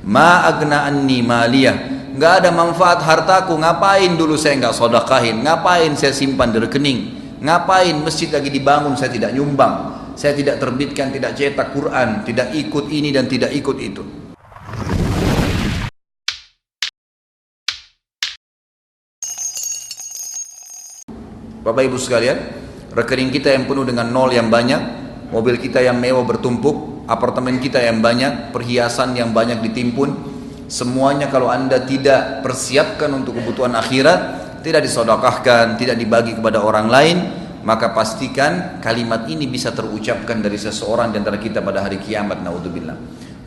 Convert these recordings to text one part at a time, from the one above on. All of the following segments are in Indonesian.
Ma agna anni maliyah. Nggak ada manfaat hartaku. Ngapain dulu saya nggak sodakahin? Ngapain saya simpan di rekening? Ngapain masjid lagi dibangun saya tidak nyumbang? Saya tidak terbitkan, tidak cetak Quran, tidak ikut ini dan tidak ikut itu. Bapak Ibu sekalian, rekening kita yang penuh dengan nol yang banyak, mobil kita yang mewah bertumpuk, apartemen kita yang banyak, perhiasan yang banyak ditimpun, semuanya kalau Anda tidak persiapkan untuk kebutuhan akhirat, tidak disodokahkan, tidak dibagi kepada orang lain, maka pastikan kalimat ini bisa terucapkan dari seseorang di antara kita pada hari kiamat naudzubillah.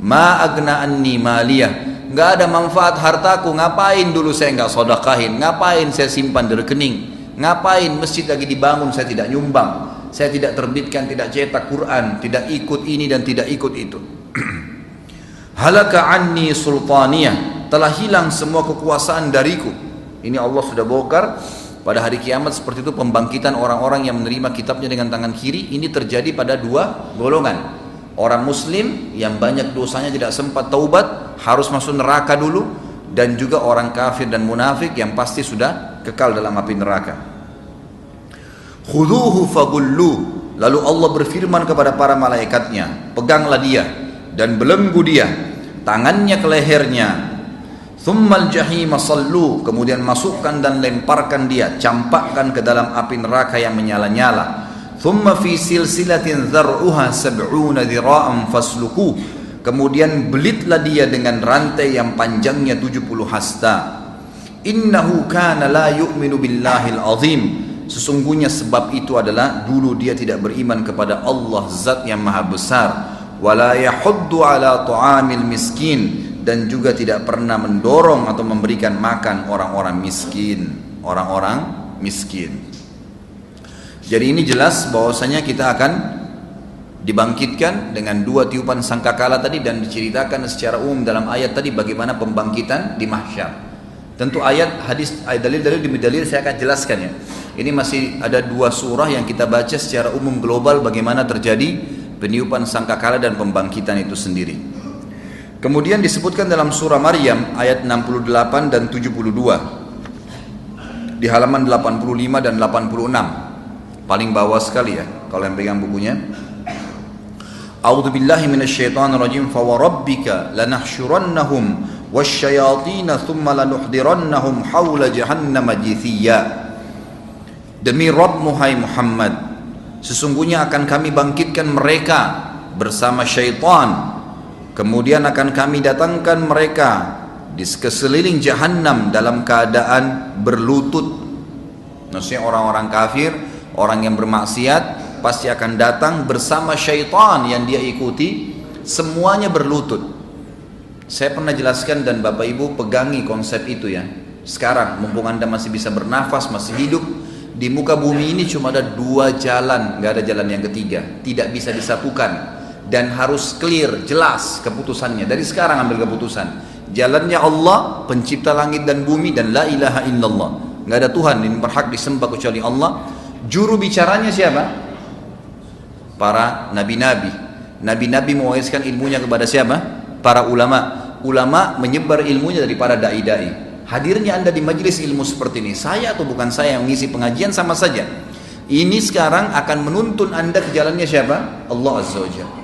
Ma agna anni maliyah. Nggak ada manfaat hartaku ngapain dulu saya nggak sodakahin ngapain saya simpan di rekening? Ngapain masjid lagi dibangun saya tidak nyumbang saya tidak terbitkan tidak cetak Quran tidak ikut ini dan tidak ikut itu. Halaka anni sultaniyah. Telah hilang semua kekuasaan dariku. Ini Allah sudah bongkar. Pada hari kiamat seperti itu pembangkitan orang-orang yang menerima kitabnya dengan tangan kiri. Ini terjadi pada dua golongan. Orang muslim yang banyak dosanya tidak sempat taubat harus masuk neraka dulu. Dan juga orang kafir dan munafik yang pasti sudah kekal dalam api neraka. Khuduhu fagullu. Lalu Allah berfirman kepada para malaikatnya, peganglah dia dan belenggu dia, tangannya ke lehernya, Thummal jahima sallu. Kemudian masukkan dan lemparkan dia campakkan ke dalam api neraka yang menyala-nyala. Thumma fi silsilatin dhar'uha sab'una dhira'an fasluku. Kemudian belitlah dia dengan rantai yang panjangnya 70 hasta. Innahu kana la yu'minu billahil azim sesungguhnya sebab itu adalah dulu dia tidak beriman kepada Allah zat yang maha besar wala yahuddu ala ta'amil miskin dan juga tidak pernah mendorong atau memberikan makan orang-orang miskin, orang-orang miskin. Jadi ini jelas bahwasanya kita akan dibangkitkan dengan dua tiupan sangkakala tadi dan diceritakan secara umum dalam ayat tadi bagaimana pembangkitan di mahsyar. Tentu ayat hadis dalil-dalil demi dalil saya akan jelaskan ya. Ini masih ada dua surah yang kita baca secara umum global bagaimana terjadi peniupan sangkakala dan pembangkitan itu sendiri. Kemudian disebutkan dalam surah Maryam ayat 68 dan 72 di halaman 85 dan 86 paling bawah sekali ya kalau yang pegang bukunya. A'udzu billahi minasyaitonir rajim fa warabbika lanahsyurannahum wasyayatin thumma lanuhdirannahum haula jahannam Demi Rabb Muhai Muhammad sesungguhnya akan kami bangkitkan mereka bersama syaitan Kemudian akan kami datangkan mereka di sekeliling jahanam dalam keadaan berlutut. Maksudnya orang-orang kafir, orang yang bermaksiat pasti akan datang bersama syaitan yang dia ikuti, semuanya berlutut. Saya pernah jelaskan dan Bapak Ibu pegangi konsep itu ya. Sekarang mumpung Anda masih bisa bernafas, masih hidup, di muka bumi ini cuma ada dua jalan, nggak ada jalan yang ketiga, tidak bisa disatukan dan harus clear, jelas keputusannya. Dari sekarang ambil keputusan. Jalannya Allah, pencipta langit dan bumi dan la ilaha illallah. Nggak ada Tuhan yang berhak disembah kecuali Allah. Juru bicaranya siapa? Para nabi-nabi. Nabi-nabi mewariskan ilmunya kepada siapa? Para ulama. Ulama menyebar ilmunya dari para dai-dai. Hadirnya anda di majelis ilmu seperti ini, saya atau bukan saya yang mengisi pengajian sama saja. Ini sekarang akan menuntun anda ke jalannya siapa? Allah Azza wa.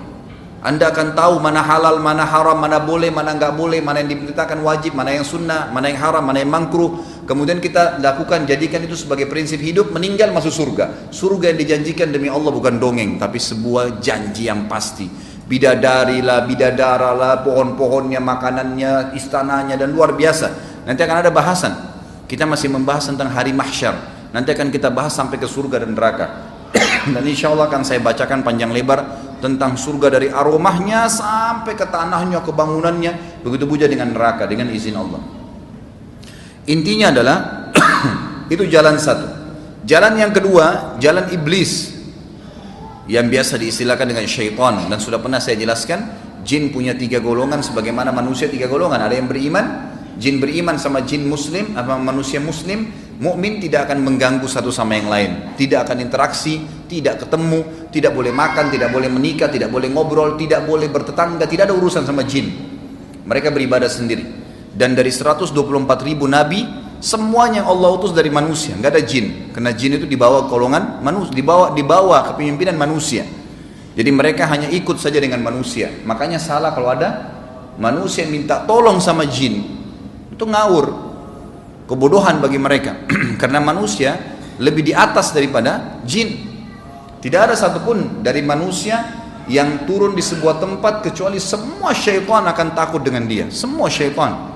Anda akan tahu mana halal, mana haram, mana boleh, mana nggak boleh, mana yang diperintahkan wajib, mana yang sunnah, mana yang haram, mana yang makruh. Kemudian kita lakukan, jadikan itu sebagai prinsip hidup, meninggal masuk surga. Surga yang dijanjikan demi Allah bukan dongeng, tapi sebuah janji yang pasti. Bidadari lah, bidadara pohon-pohonnya, makanannya, istananya, dan luar biasa. Nanti akan ada bahasan. Kita masih membahas tentang hari mahsyar. Nanti akan kita bahas sampai ke surga dan neraka. dan insya Allah akan saya bacakan panjang lebar tentang surga dari aromahnya sampai ke tanahnya, ke bangunannya, begitu juga dengan neraka dengan izin Allah. Intinya adalah itu jalan satu. Jalan yang kedua, jalan iblis yang biasa diistilahkan dengan syaitan dan sudah pernah saya jelaskan jin punya tiga golongan sebagaimana manusia tiga golongan ada yang beriman jin beriman sama jin muslim apa manusia muslim mukmin tidak akan mengganggu satu sama yang lain tidak akan interaksi tidak ketemu, tidak boleh makan, tidak boleh menikah, tidak boleh ngobrol, tidak boleh bertetangga, tidak ada urusan sama jin. Mereka beribadah sendiri. Dan dari 124 ribu nabi, semuanya Allah utus dari manusia, nggak ada jin. Karena jin itu dibawa golongan manusia, dibawa dibawa kepemimpinan manusia. Jadi mereka hanya ikut saja dengan manusia. Makanya salah kalau ada manusia minta tolong sama jin. Itu ngawur. Kebodohan bagi mereka. Karena manusia lebih di atas daripada jin. Tidak ada satupun dari manusia yang turun di sebuah tempat kecuali semua syaitan akan takut dengan dia. Semua syaitan.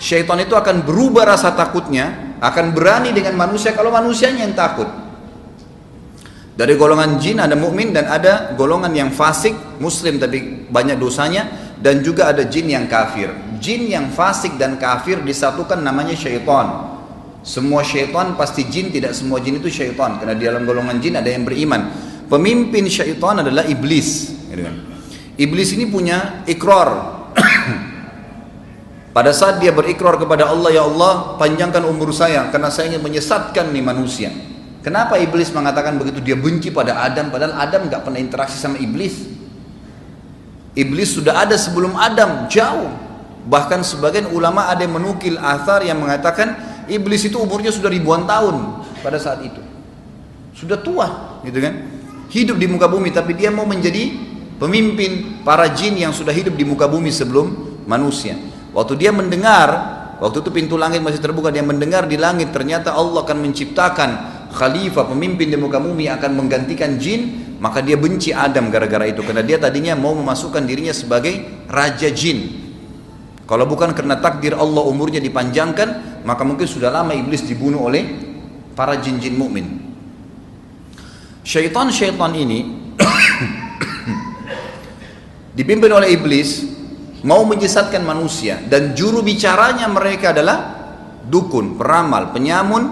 Syaitan itu akan berubah rasa takutnya, akan berani dengan manusia kalau manusianya yang takut. Dari golongan jin ada mukmin dan ada golongan yang fasik, muslim tapi banyak dosanya dan juga ada jin yang kafir. Jin yang fasik dan kafir disatukan namanya syaitan. Semua syaitan pasti jin, tidak semua jin itu syaitan. Karena di dalam golongan jin ada yang beriman. Pemimpin syaitan adalah iblis. Gitu kan. Iblis ini punya ikrar. Pada saat dia berikrar kepada Allah, Ya Allah panjangkan umur saya karena saya ingin menyesatkan nih manusia. Kenapa iblis mengatakan begitu? Dia benci pada Adam, padahal Adam nggak pernah interaksi sama iblis. Iblis sudah ada sebelum Adam, jauh. Bahkan sebagian ulama ada yang menukil athar yang mengatakan Iblis itu umurnya sudah ribuan tahun pada saat itu. Sudah tua, gitu kan? Hidup di muka bumi tapi dia mau menjadi pemimpin para jin yang sudah hidup di muka bumi sebelum manusia. Waktu dia mendengar, waktu itu pintu langit masih terbuka, dia mendengar di langit ternyata Allah akan menciptakan khalifah pemimpin di muka bumi akan menggantikan jin, maka dia benci Adam gara-gara itu karena dia tadinya mau memasukkan dirinya sebagai raja jin. Kalau bukan karena takdir Allah umurnya dipanjangkan, maka mungkin sudah lama iblis dibunuh oleh para jin-jin mukmin. Syaitan-syaitan ini dipimpin oleh iblis mau menyesatkan manusia dan juru bicaranya mereka adalah dukun, peramal, penyamun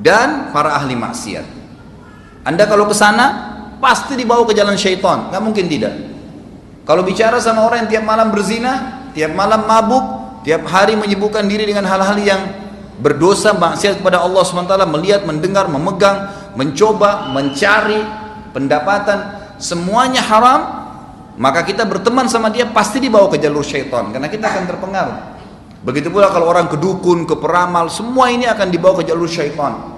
dan para ahli maksiat. Anda kalau ke sana pasti dibawa ke jalan syaitan, nggak mungkin tidak. Kalau bicara sama orang yang tiap malam berzina, tiap malam mabuk, tiap hari menyibukkan diri dengan hal-hal yang berdosa, maksiat kepada Allah SWT, melihat, mendengar, memegang, mencoba, mencari pendapatan, semuanya haram, maka kita berteman sama dia pasti dibawa ke jalur syaitan, karena kita akan terpengaruh. Begitu pula kalau orang kedukun, ke peramal, semua ini akan dibawa ke jalur syaitan.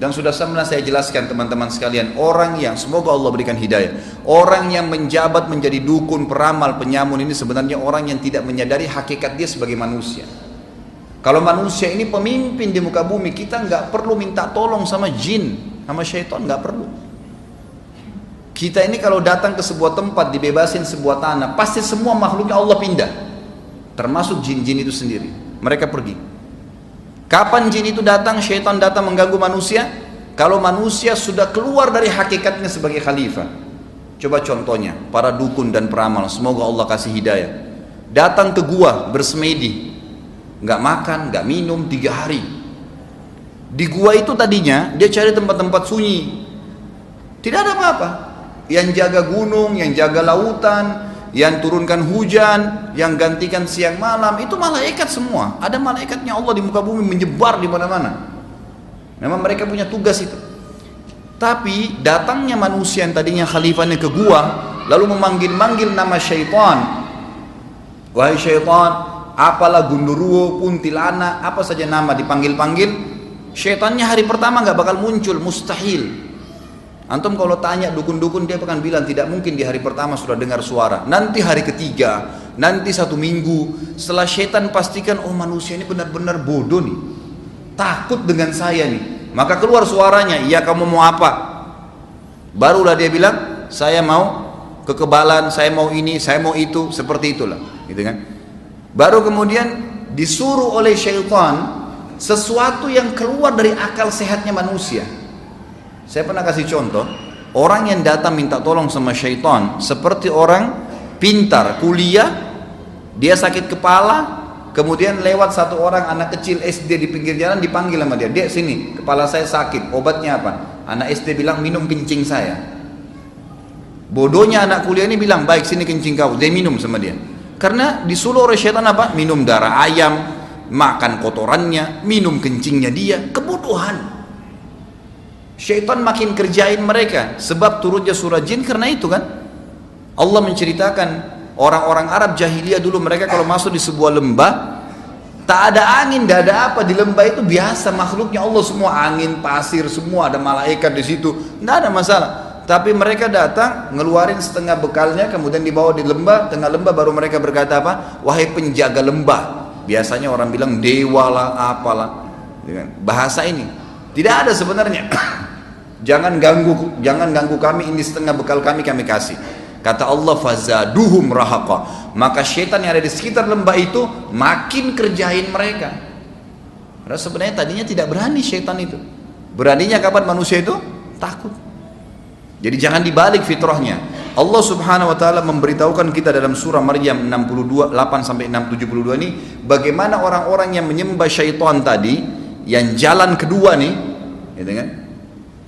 Dan sudah pernah saya jelaskan teman-teman sekalian, orang yang semoga Allah berikan hidayah, orang yang menjabat menjadi dukun, peramal, penyamun ini sebenarnya orang yang tidak menyadari hakikat dia sebagai manusia. Kalau manusia ini pemimpin di muka bumi, kita nggak perlu minta tolong sama jin, sama syaitan nggak perlu. Kita ini kalau datang ke sebuah tempat dibebasin sebuah tanah, pasti semua makhluknya Allah pindah, termasuk jin-jin itu sendiri. Mereka pergi. Kapan jin itu datang, syaitan datang mengganggu manusia? Kalau manusia sudah keluar dari hakikatnya sebagai khalifah. Coba contohnya, para dukun dan peramal, semoga Allah kasih hidayah. Datang ke gua bersemedi, nggak makan, nggak minum tiga hari. Di gua itu tadinya dia cari tempat-tempat sunyi, tidak ada apa-apa. Yang jaga gunung, yang jaga lautan, yang turunkan hujan, yang gantikan siang malam, itu malaikat semua. Ada malaikatnya Allah di muka bumi menyebar di mana-mana. Memang mereka punya tugas itu. Tapi datangnya manusia yang tadinya khalifahnya ke gua, lalu memanggil-manggil nama syaitan. Wahai syaitan, apalah gunduruwo, puntilana, apa saja nama dipanggil-panggil, syaitannya hari pertama nggak bakal muncul, mustahil. Antum kalau tanya dukun-dukun dia akan bilang tidak mungkin di hari pertama sudah dengar suara. Nanti hari ketiga, nanti satu minggu setelah setan pastikan oh manusia ini benar-benar bodoh nih. Takut dengan saya nih. Maka keluar suaranya, "Iya kamu mau apa?" Barulah dia bilang, "Saya mau kekebalan, saya mau ini, saya mau itu." Seperti itulah, gitu kan? Baru kemudian disuruh oleh syaitan sesuatu yang keluar dari akal sehatnya manusia saya pernah kasih contoh, orang yang datang minta tolong sama syaitan seperti orang pintar kuliah, dia sakit kepala, kemudian lewat satu orang anak kecil SD di pinggir jalan dipanggil sama dia, dia sini, kepala saya sakit, obatnya apa? Anak SD bilang minum kencing saya. Bodohnya anak kuliah ini bilang baik sini kencing kau, dia minum sama dia. Karena disuruh oleh syaitan apa? Minum darah ayam, makan kotorannya, minum kencingnya dia, kebodohan. Syaitan makin kerjain mereka sebab turunnya surah jin karena itu kan. Allah menceritakan Orang-orang Arab jahiliyah dulu mereka kalau masuk di sebuah lembah tak ada angin, tidak ada apa di lembah itu biasa makhluknya Allah semua angin, pasir, semua ada malaikat di situ, tidak ada masalah. Tapi mereka datang ngeluarin setengah bekalnya kemudian dibawa di lembah, tengah lembah baru mereka berkata apa? Wahai penjaga lembah. Biasanya orang bilang dewa lah, apalah. Bahasa ini tidak ada sebenarnya. jangan ganggu, jangan ganggu kami ini setengah bekal kami kami kasih. Kata Allah fazaduhum rahaqa. Maka syaitan yang ada di sekitar lembah itu makin kerjain mereka. Karena sebenarnya tadinya tidak berani syaitan itu. Beraninya kapan manusia itu? Takut. Jadi jangan dibalik fitrahnya. Allah Subhanahu wa taala memberitahukan kita dalam surah Maryam 62 8 sampai 672 ini bagaimana orang-orang yang menyembah syaitan tadi yang jalan kedua nih, gitu kan?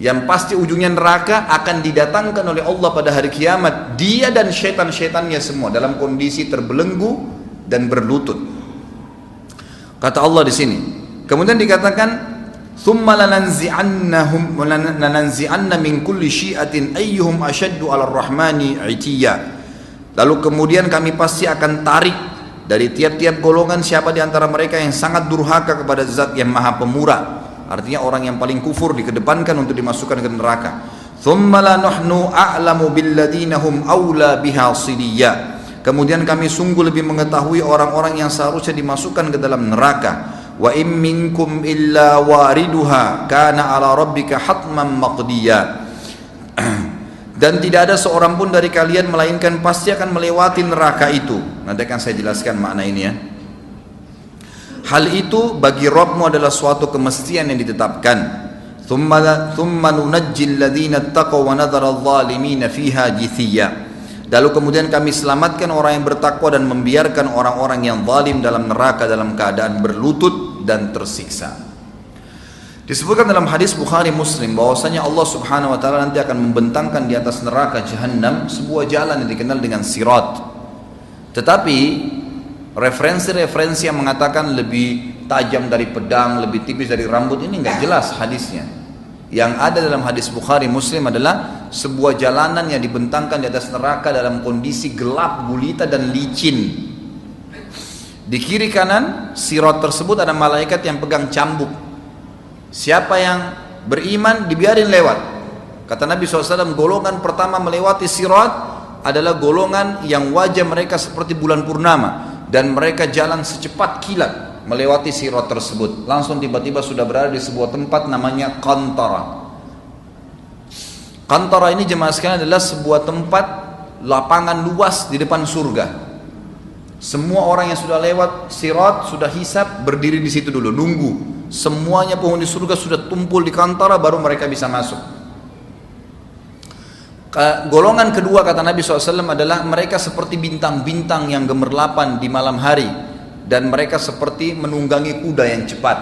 Yang pasti ujungnya neraka akan didatangkan oleh Allah pada hari kiamat. Dia dan syaitan-syaitannya semua dalam kondisi terbelenggu dan berlutut. Kata Allah di sini. Kemudian dikatakan lalu kemudian kami pasti akan tarik dari tiap-tiap golongan siapa di antara mereka yang sangat durhaka kepada zat yang maha pemurah Artinya orang yang paling kufur dikedepankan untuk dimasukkan ke neraka. Kemudian kami sungguh lebih mengetahui orang-orang yang seharusnya dimasukkan ke dalam neraka. Wa in minkum illa wariduha kana ala rabbika hatman maqdiya. Dan tidak ada seorang pun dari kalian melainkan pasti akan melewati neraka itu. Nanti akan saya jelaskan makna ini ya. Hal itu bagi Rabbmu adalah suatu kemestian yang ditetapkan. Lalu kemudian kami selamatkan orang yang bertakwa dan membiarkan orang-orang yang zalim dalam neraka dalam keadaan berlutut dan tersiksa. Disebutkan dalam hadis Bukhari Muslim bahwasanya Allah Subhanahu wa taala nanti akan membentangkan di atas neraka jahanam sebuah jalan yang dikenal dengan sirat. Tetapi referensi-referensi yang mengatakan lebih tajam dari pedang, lebih tipis dari rambut ini nggak jelas hadisnya. Yang ada dalam hadis Bukhari Muslim adalah sebuah jalanan yang dibentangkan di atas neraka dalam kondisi gelap, gulita dan licin. Di kiri kanan sirat tersebut ada malaikat yang pegang cambuk. Siapa yang beriman dibiarin lewat. Kata Nabi SAW golongan pertama melewati sirat adalah golongan yang wajah mereka seperti bulan purnama dan mereka jalan secepat kilat melewati sirat tersebut. Langsung tiba-tiba sudah berada di sebuah tempat namanya Kantara. Kantara ini jemaah sekalian adalah sebuah tempat lapangan luas di depan surga. Semua orang yang sudah lewat sirat sudah hisap berdiri di situ dulu. Nunggu. Semuanya penghuni surga sudah tumpul di Kantara baru mereka bisa masuk Golongan kedua kata Nabi SAW adalah mereka seperti bintang-bintang yang gemerlapan di malam hari dan mereka seperti menunggangi kuda yang cepat.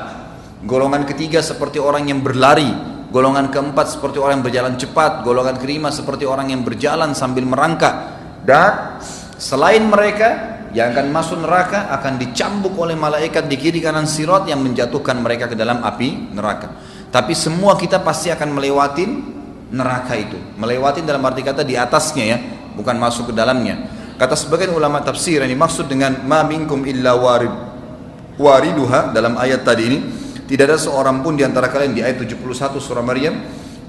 Golongan ketiga seperti orang yang berlari, golongan keempat seperti orang yang berjalan cepat, golongan kelima seperti orang yang berjalan sambil merangkak. Dan selain mereka yang akan masuk neraka akan dicambuk oleh malaikat di kiri kanan sirat yang menjatuhkan mereka ke dalam api neraka. Tapi semua kita pasti akan melewati neraka itu. Melewati dalam arti kata di atasnya ya bukan masuk ke dalamnya. Kata sebagian ulama tafsir yang dimaksud dengan ma minkum illa warid wariduha dalam ayat tadi ini tidak ada seorang pun di antara kalian di ayat 71 surah Maryam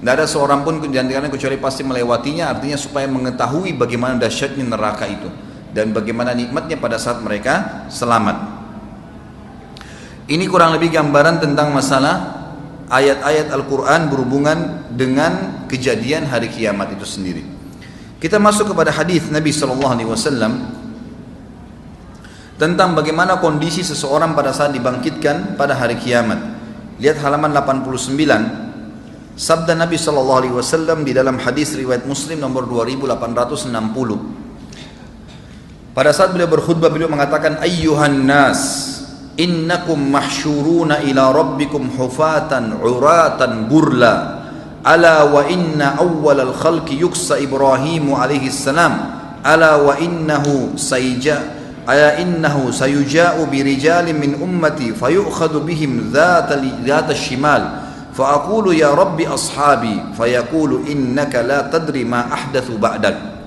tidak ada seorang pun di antara kalian kecuali pasti melewatinya artinya supaya mengetahui bagaimana dahsyatnya neraka itu dan bagaimana nikmatnya pada saat mereka selamat. Ini kurang lebih gambaran tentang masalah ayat-ayat Al-Quran berhubungan dengan kejadian hari kiamat itu sendiri. Kita masuk kepada hadis Nabi Shallallahu Alaihi Wasallam tentang bagaimana kondisi seseorang pada saat dibangkitkan pada hari kiamat. Lihat halaman 89 sabda Nabi Shallallahu Alaihi Wasallam di dalam hadis riwayat Muslim nomor 2860. Pada saat beliau berkhutbah beliau mengatakan ayyuhan nas innakum mahsyuruna ila rabbikum hufatan uratan burla ala wa inna awwal al khalqi yuksa ibrahim alaihi salam ala wa innahu sayja ala innahu sayuja'u bi rijalin min ummati fayu'khadhu bihim dhat dhat shimal فأقول يا رب أصحابي فيقول إنك لا تدري ما أحدث بعدك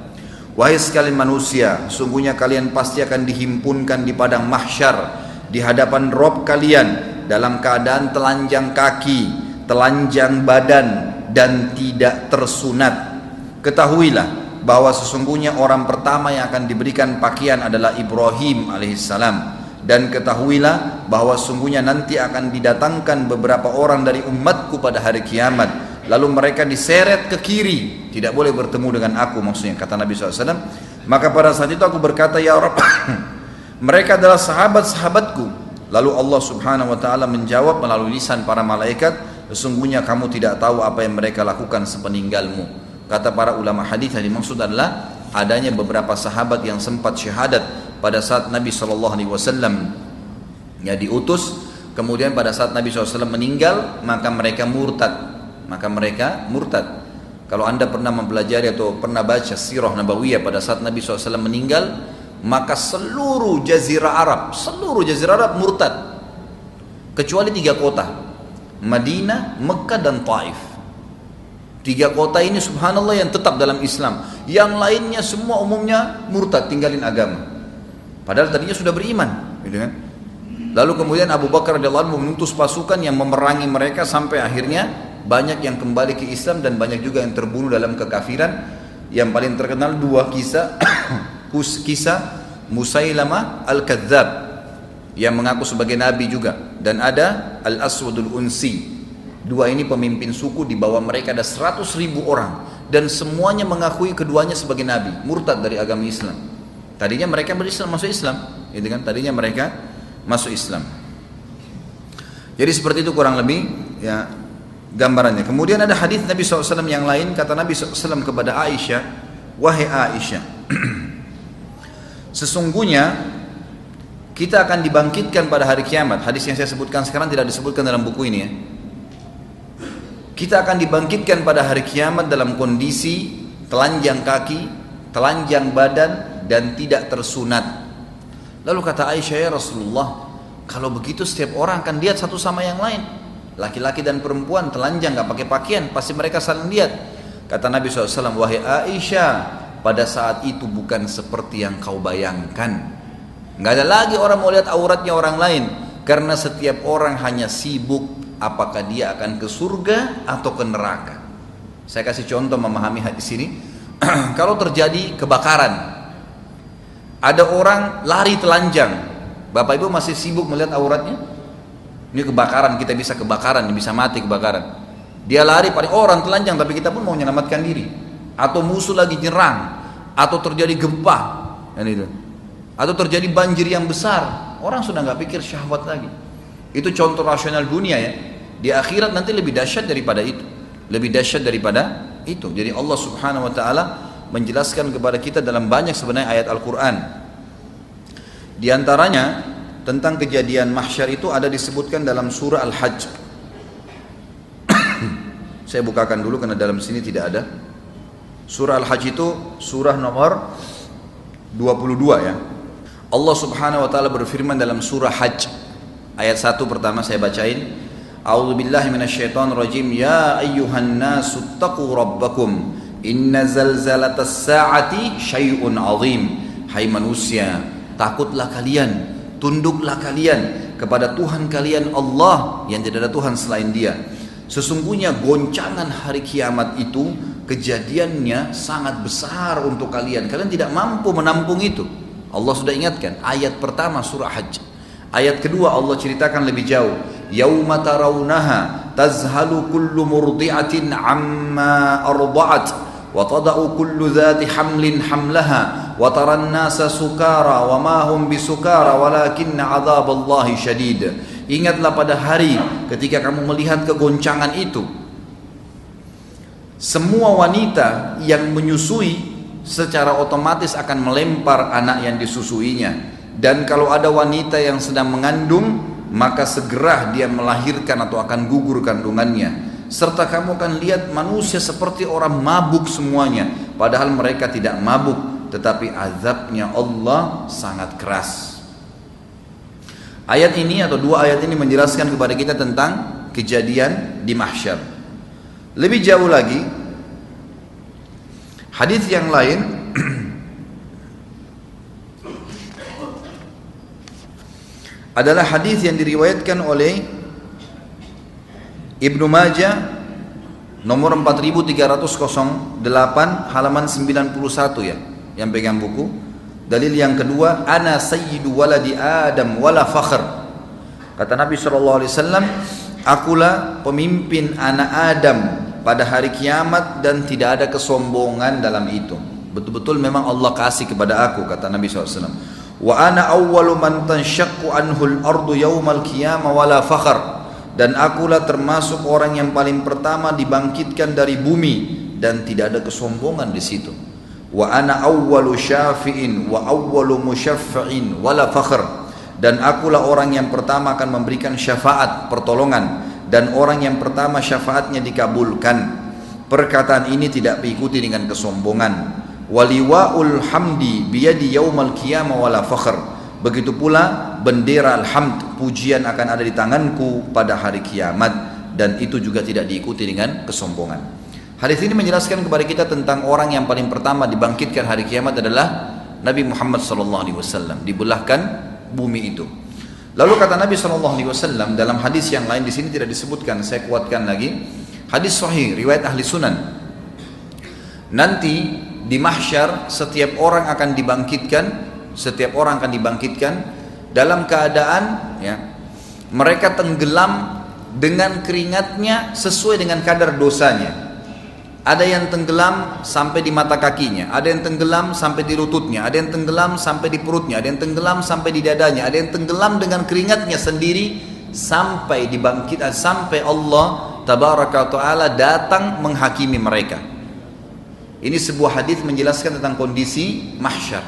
Wahai sekalian manusia, sungguhnya kalian pasti akan dihimpunkan di padang mahsyar di hadapan Rob kalian dalam keadaan telanjang kaki, telanjang badan dan tidak tersunat. Ketahuilah bahwa sesungguhnya orang pertama yang akan diberikan pakaian adalah Ibrahim alaihissalam. Dan ketahuilah bahwa sungguhnya nanti akan didatangkan beberapa orang dari umatku pada hari kiamat. Lalu mereka diseret ke kiri. Tidak boleh bertemu dengan aku maksudnya kata Nabi SAW maka pada saat itu aku berkata ya Rabb mereka adalah sahabat-sahabatku. Lalu Allah subhanahu wa ta'ala menjawab melalui lisan para malaikat sesungguhnya kamu tidak tahu apa yang mereka lakukan sepeninggalmu. Kata para ulama hadis yang dimaksud adalah adanya beberapa sahabat yang sempat syahadat pada saat Nabi SAW ya diutus. Kemudian pada saat Nabi SAW meninggal maka mereka murtad. Maka mereka murtad. Kalau anda pernah mempelajari atau pernah baca sirah nabawiyah pada saat Nabi SAW meninggal, maka seluruh jazirah Arab, seluruh jazirah Arab murtad. Kecuali tiga kota, Madinah, Mekah dan Taif. Tiga kota ini subhanallah yang tetap dalam Islam. Yang lainnya semua umumnya murtad, tinggalin agama. Padahal tadinya sudah beriman, gitu kan? Lalu kemudian Abu Bakar radhiyallahu anhu mengutus pasukan yang memerangi mereka sampai akhirnya banyak yang kembali ke Islam dan banyak juga yang terbunuh dalam kekafiran yang paling terkenal dua kisah kisah Musailamah Al-Kadzab yang mengaku sebagai nabi juga. Dan ada Al-Aswadul Unsi. Dua ini pemimpin suku di bawah mereka ada seratus ribu orang. Dan semuanya mengakui keduanya sebagai nabi murtad dari agama Islam. Tadinya mereka berislam masuk Islam itu kan? Tadinya mereka masuk Islam. Jadi seperti itu kurang lebih ya gambarannya. Kemudian ada hadis Nabi SAW yang lain kata Nabi SAW kepada Aisyah, wahai Aisyah, sesungguhnya kita akan dibangkitkan pada hari kiamat. Hadis yang saya sebutkan sekarang tidak disebutkan dalam buku ini ya. Kita akan dibangkitkan pada hari kiamat dalam kondisi telanjang kaki, telanjang badan dan tidak tersunat. Lalu kata Aisyah ya Rasulullah, kalau begitu setiap orang akan lihat satu sama yang lain laki-laki dan perempuan telanjang nggak pakai pakaian pasti mereka saling lihat kata Nabi SAW wahai Aisyah pada saat itu bukan seperti yang kau bayangkan. Nggak ada lagi orang mau lihat auratnya orang lain. Karena setiap orang hanya sibuk apakah dia akan ke surga atau ke neraka. Saya kasih contoh memahami hadis ini. Kalau terjadi kebakaran ada orang lari telanjang. Bapak Ibu masih sibuk melihat auratnya? Ini kebakaran, kita bisa kebakaran, bisa mati kebakaran. Dia lari pada orang telanjang, tapi kita pun mau menyelamatkan diri. Atau musuh lagi nyerang, atau terjadi gempa, kan itu. Atau terjadi banjir yang besar, orang sudah nggak pikir syahwat lagi. Itu contoh rasional dunia ya. Di akhirat nanti lebih dahsyat daripada itu, lebih dahsyat daripada itu. Jadi Allah Subhanahu Wa Taala menjelaskan kepada kita dalam banyak sebenarnya ayat Al-Quran. Di antaranya tentang kejadian mahsyar itu ada disebutkan dalam surah Al-Hajj. Saya bukakan dulu karena dalam sini tidak ada. Surah Al-Hajj itu surah nomor 22 ya. Allah Subhanahu wa taala berfirman dalam surah Hajj ayat 1 pertama saya bacain. A'udzu billahi minasyaitonir rajim. Ya ayyuhan nasu taqu rabbakum. Inna zalzalatas sa'ati syai'un 'azim. Hai manusia, takutlah kalian tunduklah kalian kepada Tuhan kalian Allah yang tidak ada Tuhan selain dia sesungguhnya goncangan hari kiamat itu kejadiannya sangat besar untuk kalian. Kalian tidak mampu menampung itu. Allah sudah ingatkan ayat pertama surah Hajj. Ayat kedua Allah ceritakan lebih jauh. Yauma tarawunaha tazhalu kullu murdi'atin amma arda'at wa tada'u kullu dhati hamlin hamlaha wa tarannasa sukara wa ma hum bisukara walakinna adzaballahi syadid. Ingatlah pada hari ketika kamu melihat kegoncangan itu semua wanita yang menyusui secara otomatis akan melempar anak yang disusuinya. Dan kalau ada wanita yang sedang mengandung Maka segera dia melahirkan atau akan gugur kandungannya. Serta kamu akan lihat manusia seperti orang mabuk semuanya. Padahal mereka tidak mabuk tetapi azabnya Allah sangat keras. Ayat ini atau dua ayat ini menjelaskan kepada kita tentang kejadian di mahsyar lebih jauh lagi, hadis yang lain adalah hadis yang diriwayatkan oleh Ibnu Majah nomor 4308 halaman 91 ya yang pegang buku dalil yang kedua ana sayyidu waladi adam wala fakhr kata Nabi saw. akulah pemimpin anak Adam pada hari kiamat dan tidak ada kesombongan dalam itu. Betul-betul memang Allah kasih kepada aku kata Nabi SAW wa ana awwalu man tanshaqqu anhul ardu yaumal qiyamah wala fakhr dan akulah termasuk orang yang paling pertama dibangkitkan dari bumi dan tidak ada kesombongan di situ. Wa ana awwalu syafi'in wa awwalu musyaffa'in wala fakhr dan akulah orang yang pertama akan memberikan syafaat pertolongan dan orang yang pertama syafaatnya dikabulkan. Perkataan ini tidak diikuti dengan kesombongan. Waliwaul hamdi biyadi yaumal qiyamah wala fakhr. Begitu pula bendera alhamd pujian akan ada di tanganku pada hari kiamat. Dan itu juga tidak diikuti dengan kesombongan. Hadis ini menjelaskan kepada kita tentang orang yang paling pertama dibangkitkan hari kiamat adalah Nabi Muhammad SAW dibelahkan bumi itu lalu kata Nabi SAW dalam hadis yang lain di sini tidak disebutkan saya kuatkan lagi. Hadis sahih riwayat ahli sunan. Nanti di mahsyar setiap orang akan dibangkitkan setiap orang akan dibangkitkan dalam keadaan ya mereka tenggelam dengan keringatnya sesuai dengan kadar dosanya ada yang tenggelam sampai di mata kakinya, ada yang tenggelam sampai di lututnya, ada yang tenggelam sampai di perutnya, ada yang tenggelam sampai di dadanya, ada yang tenggelam dengan keringatnya sendiri sampai dibangkitkan sampai Allah tabaraka taala datang menghakimi mereka. Ini sebuah hadis menjelaskan tentang kondisi mahsyar.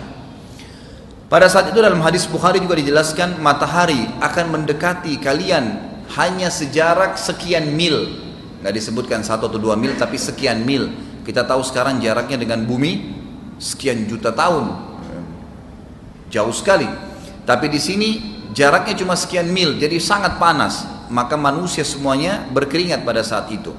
Pada saat itu dalam hadis Bukhari juga dijelaskan matahari akan mendekati kalian hanya sejarak sekian mil. Nggak disebutkan satu atau dua mil tapi sekian mil. Kita tahu sekarang jaraknya dengan bumi sekian juta tahun. Jauh sekali. Tapi di sini jaraknya cuma sekian mil jadi sangat panas. Maka manusia semuanya berkeringat pada saat itu.